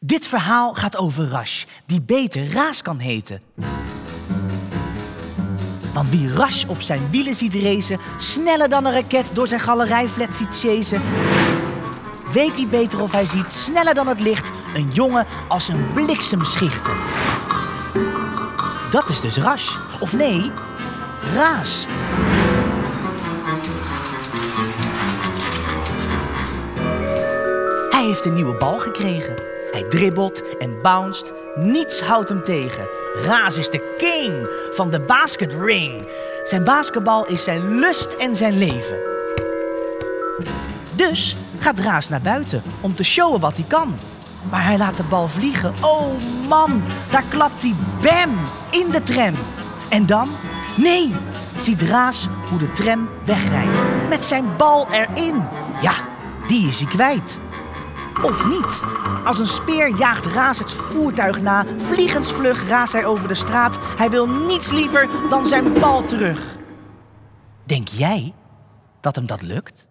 Dit verhaal gaat over Rash, die beter Raas kan heten. Want wie Rash op zijn wielen ziet racen, sneller dan een raket door zijn galerijflat ziet chasen, weet niet beter of hij ziet sneller dan het licht een jongen als een bliksem schichten. Dat is dus Rash. Of nee, Raas. Hij heeft een nieuwe bal gekregen. Hij dribbelt en bounced. Niets houdt hem tegen. Raas is de king van de basket ring. Zijn basketbal is zijn lust en zijn leven. Dus gaat Raas naar buiten om te showen wat hij kan. Maar hij laat de bal vliegen. Oh man, daar klapt hij bam in de tram. En dan? Nee, ziet Raas hoe de tram wegrijdt. Met zijn bal erin. Ja, die is hij kwijt. Of niet? Als een speer jaagt Raas het voertuig na. Vliegensvlug raast hij over de straat. Hij wil niets liever dan zijn bal terug. Denk jij dat hem dat lukt?